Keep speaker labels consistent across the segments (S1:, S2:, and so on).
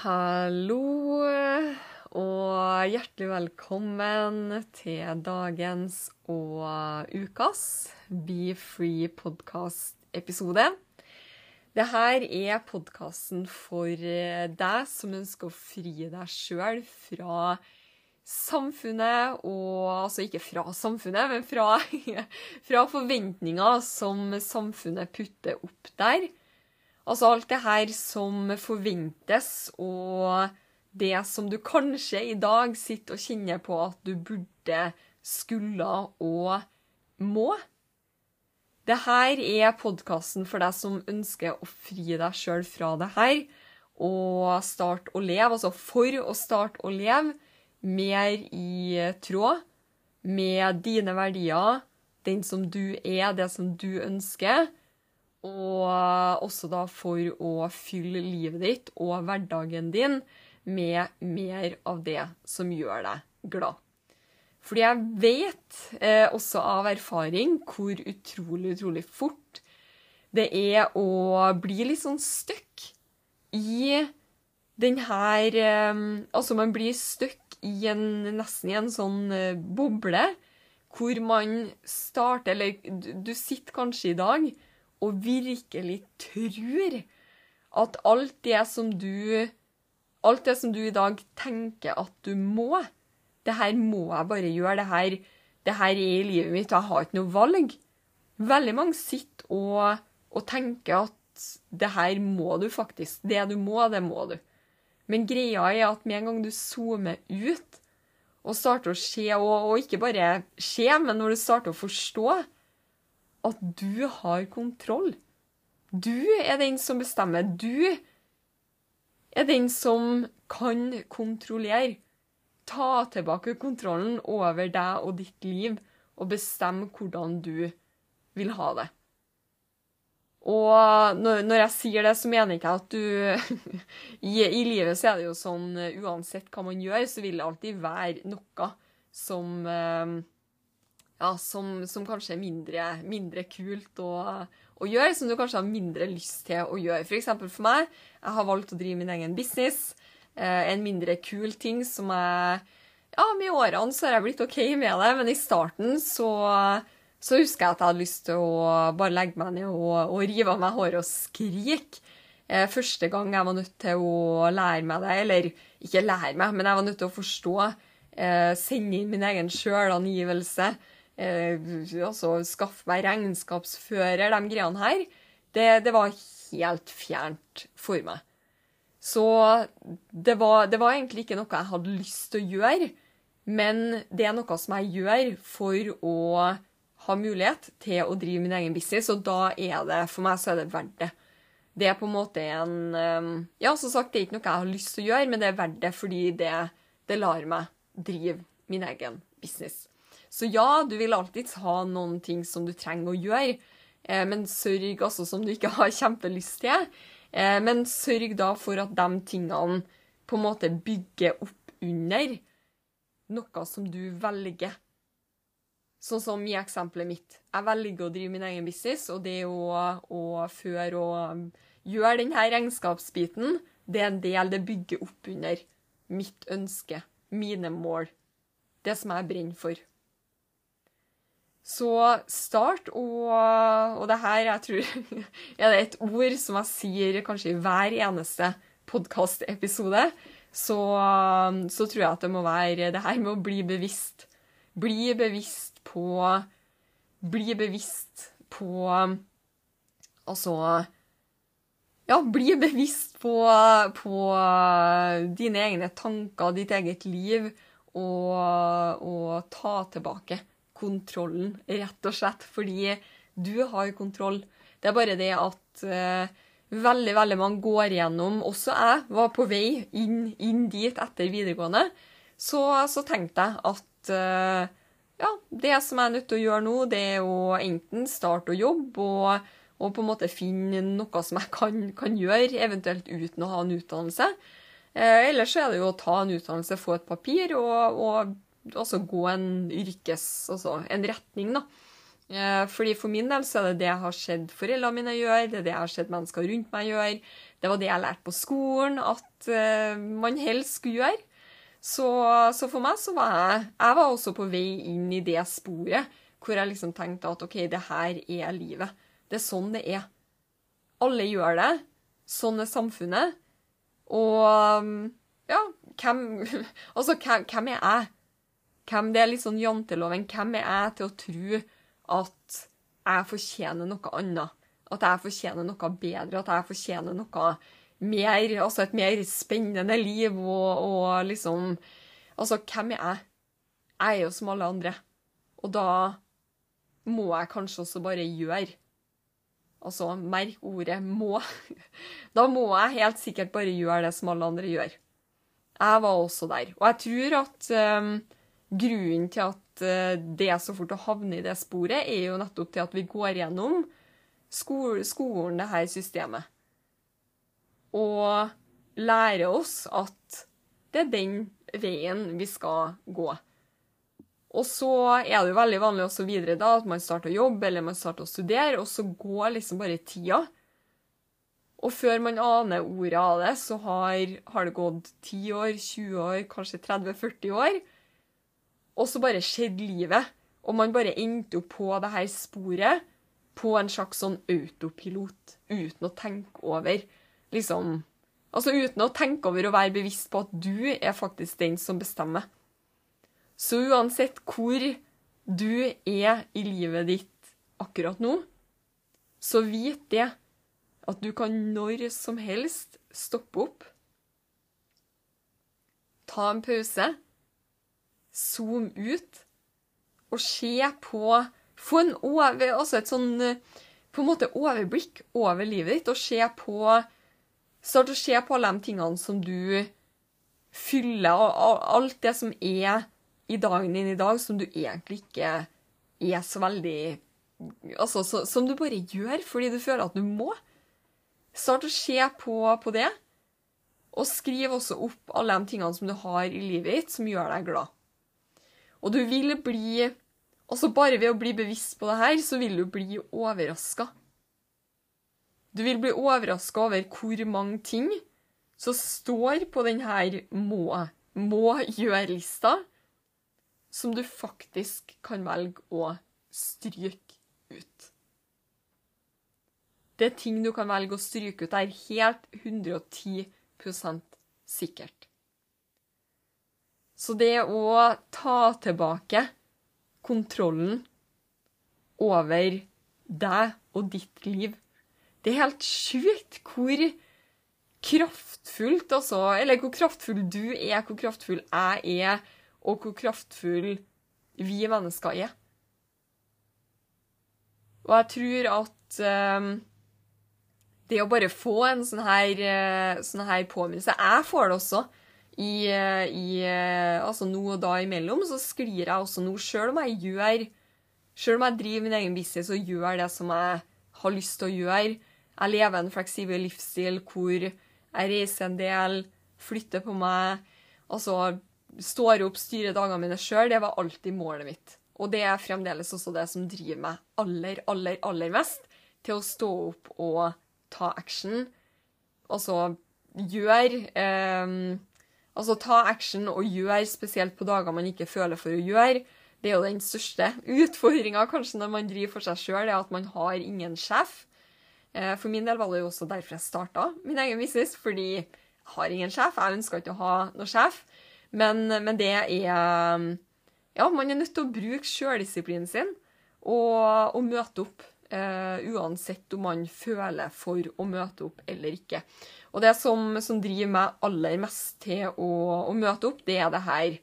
S1: Hallo og hjertelig velkommen til dagens og ukas Be Free podcast-episode. Dette er podkasten for deg som ønsker å fri deg sjøl fra samfunnet, og altså ikke fra samfunnet, men fra, fra forventninger som samfunnet putter opp der. Altså alt det her som forventes, og det som du kanskje i dag sitter og kjenner på at du burde, skulle og må. Det her er podkasten for deg som ønsker å fri deg sjøl fra det her, og starte å leve, altså for å starte å leve mer i tråd med dine verdier, den som du er, det som du ønsker. Og også da for å fylle livet ditt og hverdagen din med mer av det som gjør deg glad. Fordi jeg vet, eh, også av erfaring, hvor utrolig, utrolig fort det er å bli litt sånn stuck i den her eh, Altså, man blir stuck i en nesten i en sånn eh, boble hvor man starter Eller du, sitter kanskje i dag og virkelig tror at alt det som du Alt det som du i dag tenker at du må Det her må jeg bare gjøre. Det her, det her er i livet mitt, og jeg har ikke noe valg. Veldig mange sitter og, og tenker at det her må du faktisk. Det du må, det må du. Men greia er at med en gang du zoomer ut og starter å se, og, og ikke bare se, men når du starter å forstå at du har kontroll. Du er den som bestemmer. Du er den som kan kontrollere. Ta tilbake kontrollen over deg og ditt liv, og bestemme hvordan du vil ha det. Og når, når jeg sier det, så mener jeg ikke at du I, I livet så er det jo sånn uansett hva man gjør, så vil det alltid være noe som eh, ja, som, som kanskje er mindre, mindre kult å, å, gjøre, som du kanskje har mindre lyst til å gjøre. For eksempel for meg, jeg har valgt å drive min egen business. Eh, en mindre kul ting som jeg Ja, med årene så har jeg blitt OK med det, men i starten så, så husker jeg at jeg hadde lyst til å bare legge meg ned og, og rive av meg håret og skrike. Eh, første gang jeg var nødt til å lære meg det, eller ikke lære meg, men jeg var nødt til å forstå, eh, sende inn min egen sjølangivelse altså skaffe meg regnskapsfører, de greiene her, det, det, var helt fjernt for meg. Så det var, det var, egentlig ikke noe jeg hadde lyst til å gjøre, men det er noe som jeg gjør for å ha mulighet til å drive min egen business, og da er det, for meg så er det verdt det. Det er på en måte en eh, Ja, som sagt, det er ikke noe jeg har lyst til å gjøre, men det er verdt det fordi det, det lar meg drive min egen business. Så ja, du vil alltids ha noen ting som du trenger å gjøre, eh, men sørg altså som du ikke har kjempelyst til. Eh, men sørg da for at de tingene på en måte bygger opp under noe som du velger. Sånn som i eksempelet mitt. Jeg velger å drive min egen business, og det å, å føre og gjøre denne regnskapsbiten, det er en del det bygger opp under mitt ønske, mine mål, det som jeg brenner for. Så start, og, og det her jeg tror er det et ord som jeg sier kanskje i hver eneste podkastepisode, så, så tror jeg at det må være det her med å bli bevisst. Bli bevisst på Bli bevisst på Altså Ja, bli bevisst på, på dine egne tanker, ditt eget liv, og, og ta tilbake kontrollen, rett og slett. Fordi du har kontroll. Det er bare det at uh, veldig, veldig mange går gjennom Også jeg var på vei inn, inn dit etter videregående. Så, så tenkte jeg at uh, ja, det som jeg er nødt til å gjøre nå, det er å enten starte å jobbe og, og på en måte finne noe som jeg kan, kan gjøre, eventuelt uten å ha en utdannelse. Eh, ellers er det jo å ta en utdannelse, få et papir og, og også gå en yrkes... Altså en retning, da. Eh, fordi For min del så er det det jeg har sett foreldrene mine gjøre, det er det jeg har sett mennesker rundt meg gjøre. Det var det jeg lærte på skolen at uh, man helst skulle gjøre. Så, så, for meg så var jeg Jeg var også på vei inn i det sporet hvor jeg liksom tenkte at OK, det her er livet. Det er sånn det er. Alle gjør det. Sånn er samfunnet. Og ja, hvem Altså, hvem, hvem er jeg? Hvem, det er litt sånn janteloven. Hvem er jeg til å tro at jeg fortjener noe annet? At jeg fortjener noe bedre? At jeg fortjener noe mer Altså et mer spennende liv og, og liksom Altså, hvem er jeg? Jeg er jo som alle andre. Og da må jeg kanskje også bare gjøre. Altså, merk ordet 'må'. Da må jeg helt sikkert bare gjøre det som alle andre gjør. Jeg var også der. Og jeg tror at um, grunnen til at uh, det er så fort å havne i det sporet, er jo nettopp til at vi går gjennom skole, skolen, det her systemet. Og lærer oss at det er den veien vi skal gå. Og så er det jo veldig vanlig også videre da, at man starter å jobbe eller man starter å studere, og så går liksom bare tida. Og før man aner ordet av det, så har, har det gått 10 år, 20 år, kanskje 30-40 år. Og så bare skjedde livet. Og man bare endte opp på det her sporet på en slags sånn autopilot, uten å tenke over liksom Altså uten å tenke over og være bevisst på at du er faktisk den som bestemmer. Så uansett hvor du er i livet ditt akkurat nå, så vit det at du kan når som helst stoppe opp, ta en pause, zoome ut og se på Få en over, altså et sånn på en måte overblikk over livet ditt, og se på Start å se på alle de tingene som du fyller, og alt det som er i dagen din i dag som du egentlig ikke er så veldig Altså, så, som du bare gjør fordi du føler at du må. Start å se på, på det, og skriv også opp alle de tingene som du har i livet ditt som gjør deg glad. Og du vil bli Altså, bare ved å bli bevisst på det her, så vil du bli overraska. Du vil bli overraska over hvor mange ting som står på denne må, må gjøre-lista, som du faktisk kan velge å stryke ut. Det er ting du kan velge å stryke ut. Det er helt 110% sikkert. Så det å ta tilbake kontrollen over deg og ditt liv Det er helt sjukt hvor kraftfullt, altså Eller hvor kraftfull du er, hvor kraftfull jeg er, og hvor kraftfull vi mennesker er. Og jeg tror at um, det å bare få en sånn her, uh, sånn her påminnelse Jeg får det også. I, uh, i uh, altså nå og da imellom så sklir jeg også nå, sjøl om jeg gjør Sjøl om jeg driver min egen business og gjør det som jeg har lyst til å gjøre. Jeg lever en fleksibel livsstil hvor jeg reiser en del, flytter på meg. Altså står opp, styrer dagene mine sjøl, det var alltid målet mitt. Og det er fremdeles også det som driver meg aller, aller, aller mest til å stå opp og ta action. Altså gjør eh, Altså ta action og gjør, spesielt på dager man ikke føler for å gjøre. Det er jo den største utfordringa kanskje når man driver for seg sjøl, er at man har ingen sjef. Eh, for min del var det jo også derfor jeg starta min egen business, fordi jeg har ingen sjef. Jeg ønska ikke å ha noen sjef. Men, men, det er Ja, man er nødt til å bruke sjøldisiplinen sin og, og, møte opp. Uh, uansett om man føler for å møte opp eller ikke. Og det som, som driver meg aller mest til å, å, møte opp, det er det her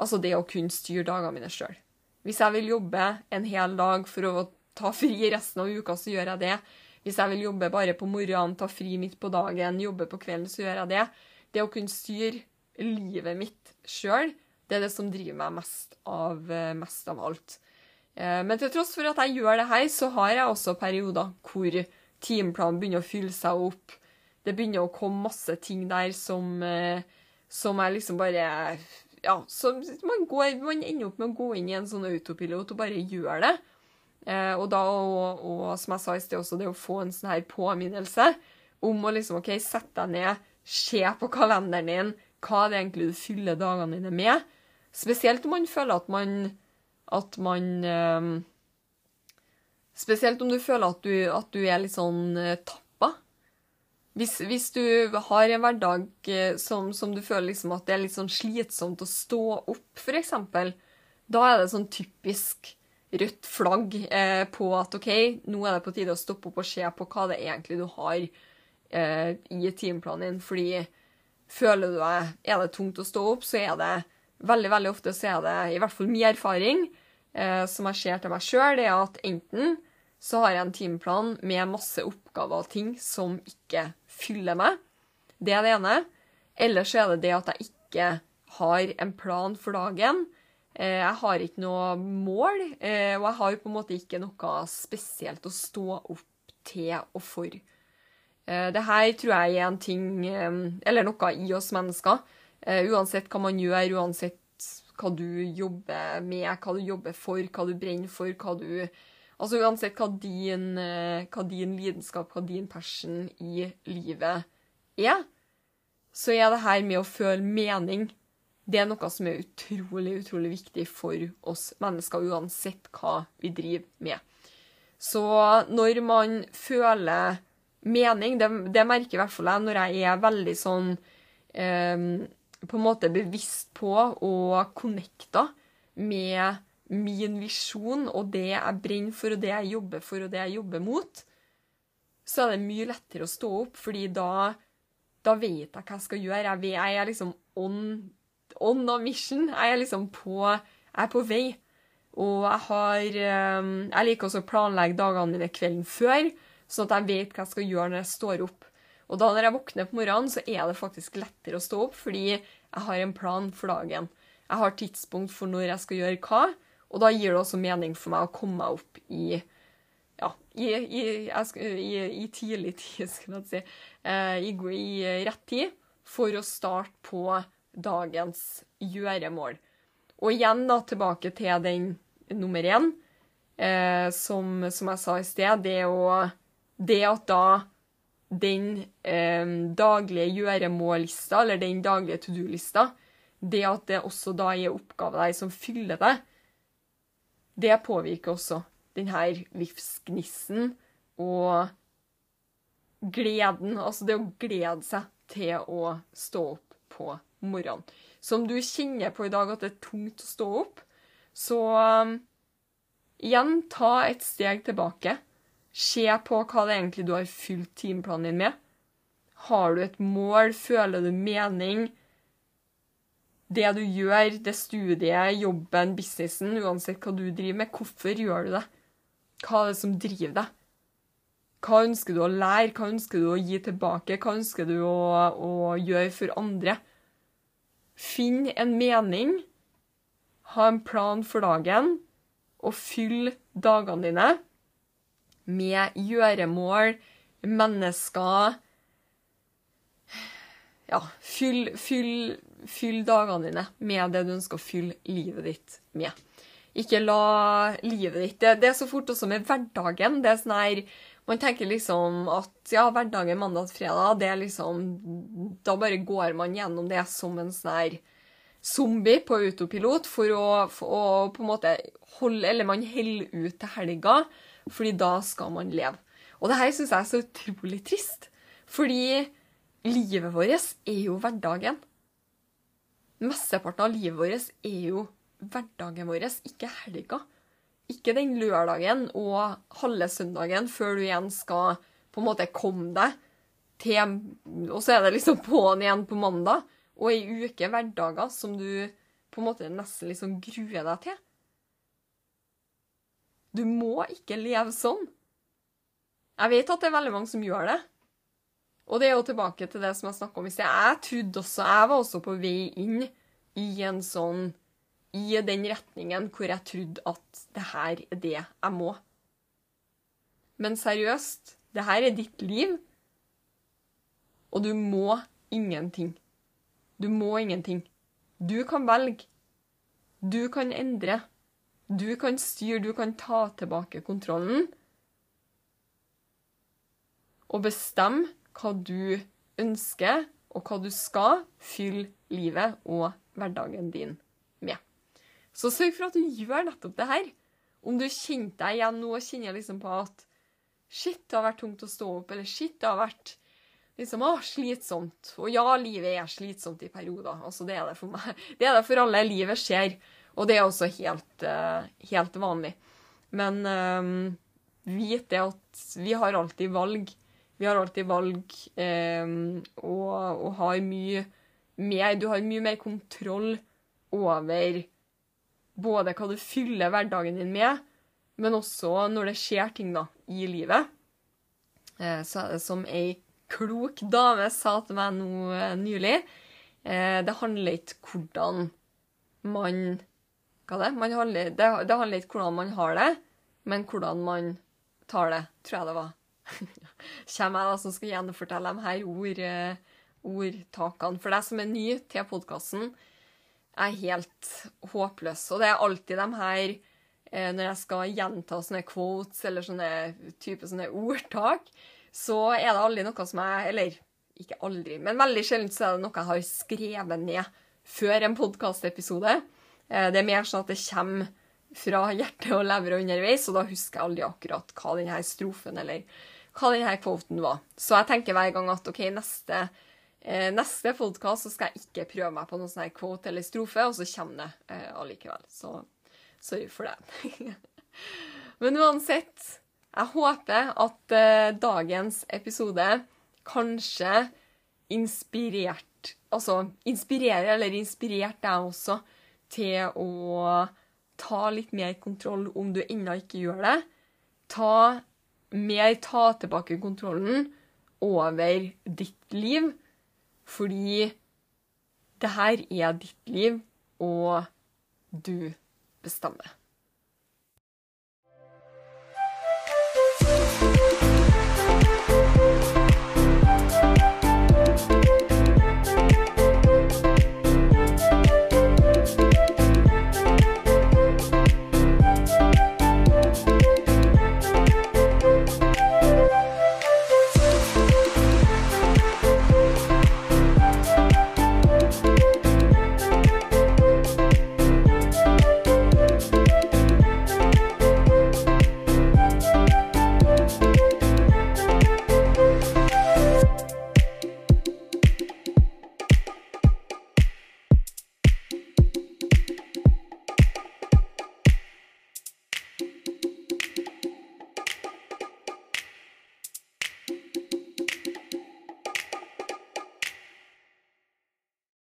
S1: Altså det å kunne styre dagene mine sjøl. Hvis jeg vil jobbe en hel dag for å ta fri resten av uka, så gjør jeg det. Hvis jeg vil jobbe bare på morgenen, ta fri midt på dagen, jobbe på kvelden, så gjør jeg det. Det å kunne styre livet mitt sjøl, det er det som driver meg mest av, eh, mest av alt. Eh, Men til tross for at jeg gjør det her, så har jeg også perioder hvor timeplanen begynner å fylle seg opp. Det begynner å komme masse ting der som, eh, som er liksom bare Ja, som man, går, man ender opp med å gå inn i en sånn autopilot og bare gjør det. Eh, og da, og, og som jeg sa i sted også, det å få en sånn her påminnelse om å liksom, OK, sett deg ned, se på kalenderen din, hva det egentlig du fyller dagene dine med. Spesielt om man føler at man at man eh, Spesielt om du føler at du, at du er litt sånn eh, tappa. Hvis, hvis du har en hverdag eh, som, som, du føler liksom at det er litt sånn slitsomt å stå opp, f.eks., da er det sånn typisk rødt flagg eh, på at OK, nå er det på tide å stoppe opp og se på hva det egentlig du har eh, i timeplanen din. Fordi føler du deg Er det tungt å stå opp, så er det veldig, veldig ofte så er det i hvert fall min erfaring, eh, som jeg ser til meg sjøl, det er at enten så har jeg en timeplan med masse oppgaver og ting som ikke fyller meg. Det er det ene. Eller så er det det at jeg ikke har en plan for dagen. Eh, jeg har ikke noe mål, eh, og jeg har på en måte ikke noe spesielt å stå opp til og for. Eh, det her tror jeg er en ting Eller noe i oss mennesker. Uansett hva man gjør, uansett hva du jobber med, hva du jobber for, hva du brenner for, hva du Altså uansett hva din, hva din lidenskap, hva din passion i livet er, så er det her med å føle mening det er noe som er utrolig, utrolig viktig for oss mennesker, uansett hva vi driver med. Så når man føler mening, det, det merker i hvert fall jeg når jeg er veldig sånn eh, på en måte bevisst på og connecta med min visjon og det jeg brenner for, og det jeg jobber for, og det jeg jobber mot, så er det mye lettere å stå opp, fordi da, da vet jeg hva jeg skal gjøre. Jeg, vet, jeg er liksom on, on a mission. Jeg er liksom på, jeg er på vei. Og jeg har Jeg liker også å planlegge dagene mine kvelden før, sånn at jeg vet hva jeg skal gjøre når jeg står opp. Og da når jeg våkner på morgenen, så er det faktisk lettere å stå opp, fordi jeg har en plan for dagen. Jeg har tidspunkt for når jeg skal gjøre hva, og da gir det også mening for meg å komme meg opp i ja, i, i, i, i tidlig tid, skal jeg si, eh, i, rett tid, for å starte på dagens gjøremål. Og igjen da, tilbake til den nummer én, eh, som, som, jeg sa i sted, det, å, det at da den eh, daglige gjøremållista, eller den daglige to do-lista, det at det også da er oppgave der som fyller det, det påvirker også denne livsgnissen og gleden. Altså det å glede seg til å stå opp på morgenen. Så om du kjenner på i dag at det er tungt å stå opp, så um, igjen, ta et steg tilbake. Se på hva det egentlig du har fylt timeplanen din med. Har du et mål? Føler du mening? Det du gjør, det studiet, jobben, businessen, uansett hva du driver med, hvorfor gjør du det? Hva er det som driver deg? Hva ønsker du å lære, hva ønsker du å gi tilbake, hva ønsker du å, å gjøre for andre? Finn en mening, ha en plan for dagen, og fyll dagene dine med gjøremål, mennesker Ja, fyll, fyll fyll dagene dine med det du ønsker å fylle livet ditt med. Ikke la livet ditt Det, det er så fort også med hverdagen. Det er sånn her Man tenker liksom at ja, hverdagen mandag til fredag, det er liksom Da bare går man gjennom det som en sånn her zombie på autopilot for å, for å på en måte holde Eller man holder ut til helga, fordi da skal man leve. Og det her syns jeg er så utrolig trist. Fordi livet vårt er jo hverdagen. Mesteparten av livet vårt er jo hverdagen vår, ikke helga. Ikke den lørdagen og halve søndagen før du igjen skal på en måte komme deg til Og så er det liksom på'n igjen på mandag. Og ei uke hverdager som du på en måte nesten liksom gruer deg til. Du må ikke leve sånn. Jeg vet at det er veldig mange som gjør det. Og det er jo tilbake til det som jeg snakka om i sted. Jeg trodde også, jeg var også på vei inn i en sånn I den retningen hvor jeg trodde at det her er det jeg må. Men seriøst, det her er ditt liv, og du må ingenting. Du må ingenting. Du kan velge. Du kan endre. Du kan styre, du kan ta tilbake kontrollen. Og bestemme hva du ønsker, og hva du skal fylle livet og hverdagen din med. Så sørg for at du gjør nettopp det her. Om du kjente deg igjen nå og kjenner liksom på at shit, det har vært tungt å stå opp, eller shit, det har vært liksom, å, slitsomt. Og ja, livet er slitsomt i perioder. Altså, det er det for meg. Det er det for alle. Livet skjer. Og det er også helt, uh, helt vanlig. Men um, vit det at vi har alltid valg. Vi har alltid valg eh, og, og, har mye mer Du har mye mer kontroll over både hva du fyller hverdagen din med, men også når det skjer ting da, i livet. Eh, så er det som ei klok dame sa til meg nå uh, nylig. eh, det handler ikke hvordan man hva det? Man handler, det, det handler ikke hvordan man har det, men hvordan man tar det, tror jeg det var. Kommer jeg da som skal gjenfortelle de her ord, eh, ordtakene. For deg som er ny til podkasten, er helt håpløs. Og det er alltid de her eh, Når jeg skal gjenta sånne quotes eller sånne type sånne ordtak, så er det aldri noe som jeg Eller ikke aldri, men veldig sjelden så er det noe jeg har skrevet ned før en podkastepisode. Eh, det er mer sånn at det kommer fra hjertet og lever underveis, og da husker jeg aldri akkurat hva denne strofen eller hva denne kvoten var. Så jeg tenker hver gang at OK, neste, eh, neste podkast skal jeg ikke prøve meg på noen sånn kvote eller strofe, og så kommer det eh, allikevel. Så sorry for det. Men uansett, jeg håper at eh, dagens episode kanskje inspirert Altså inspirerer eller inspirert deg også til å ta litt mer kontroll om du ennå ikke gjør det. Ta mer ta tilbake kontrollen over ditt liv, fordi det her er ditt liv, og du bestemmer.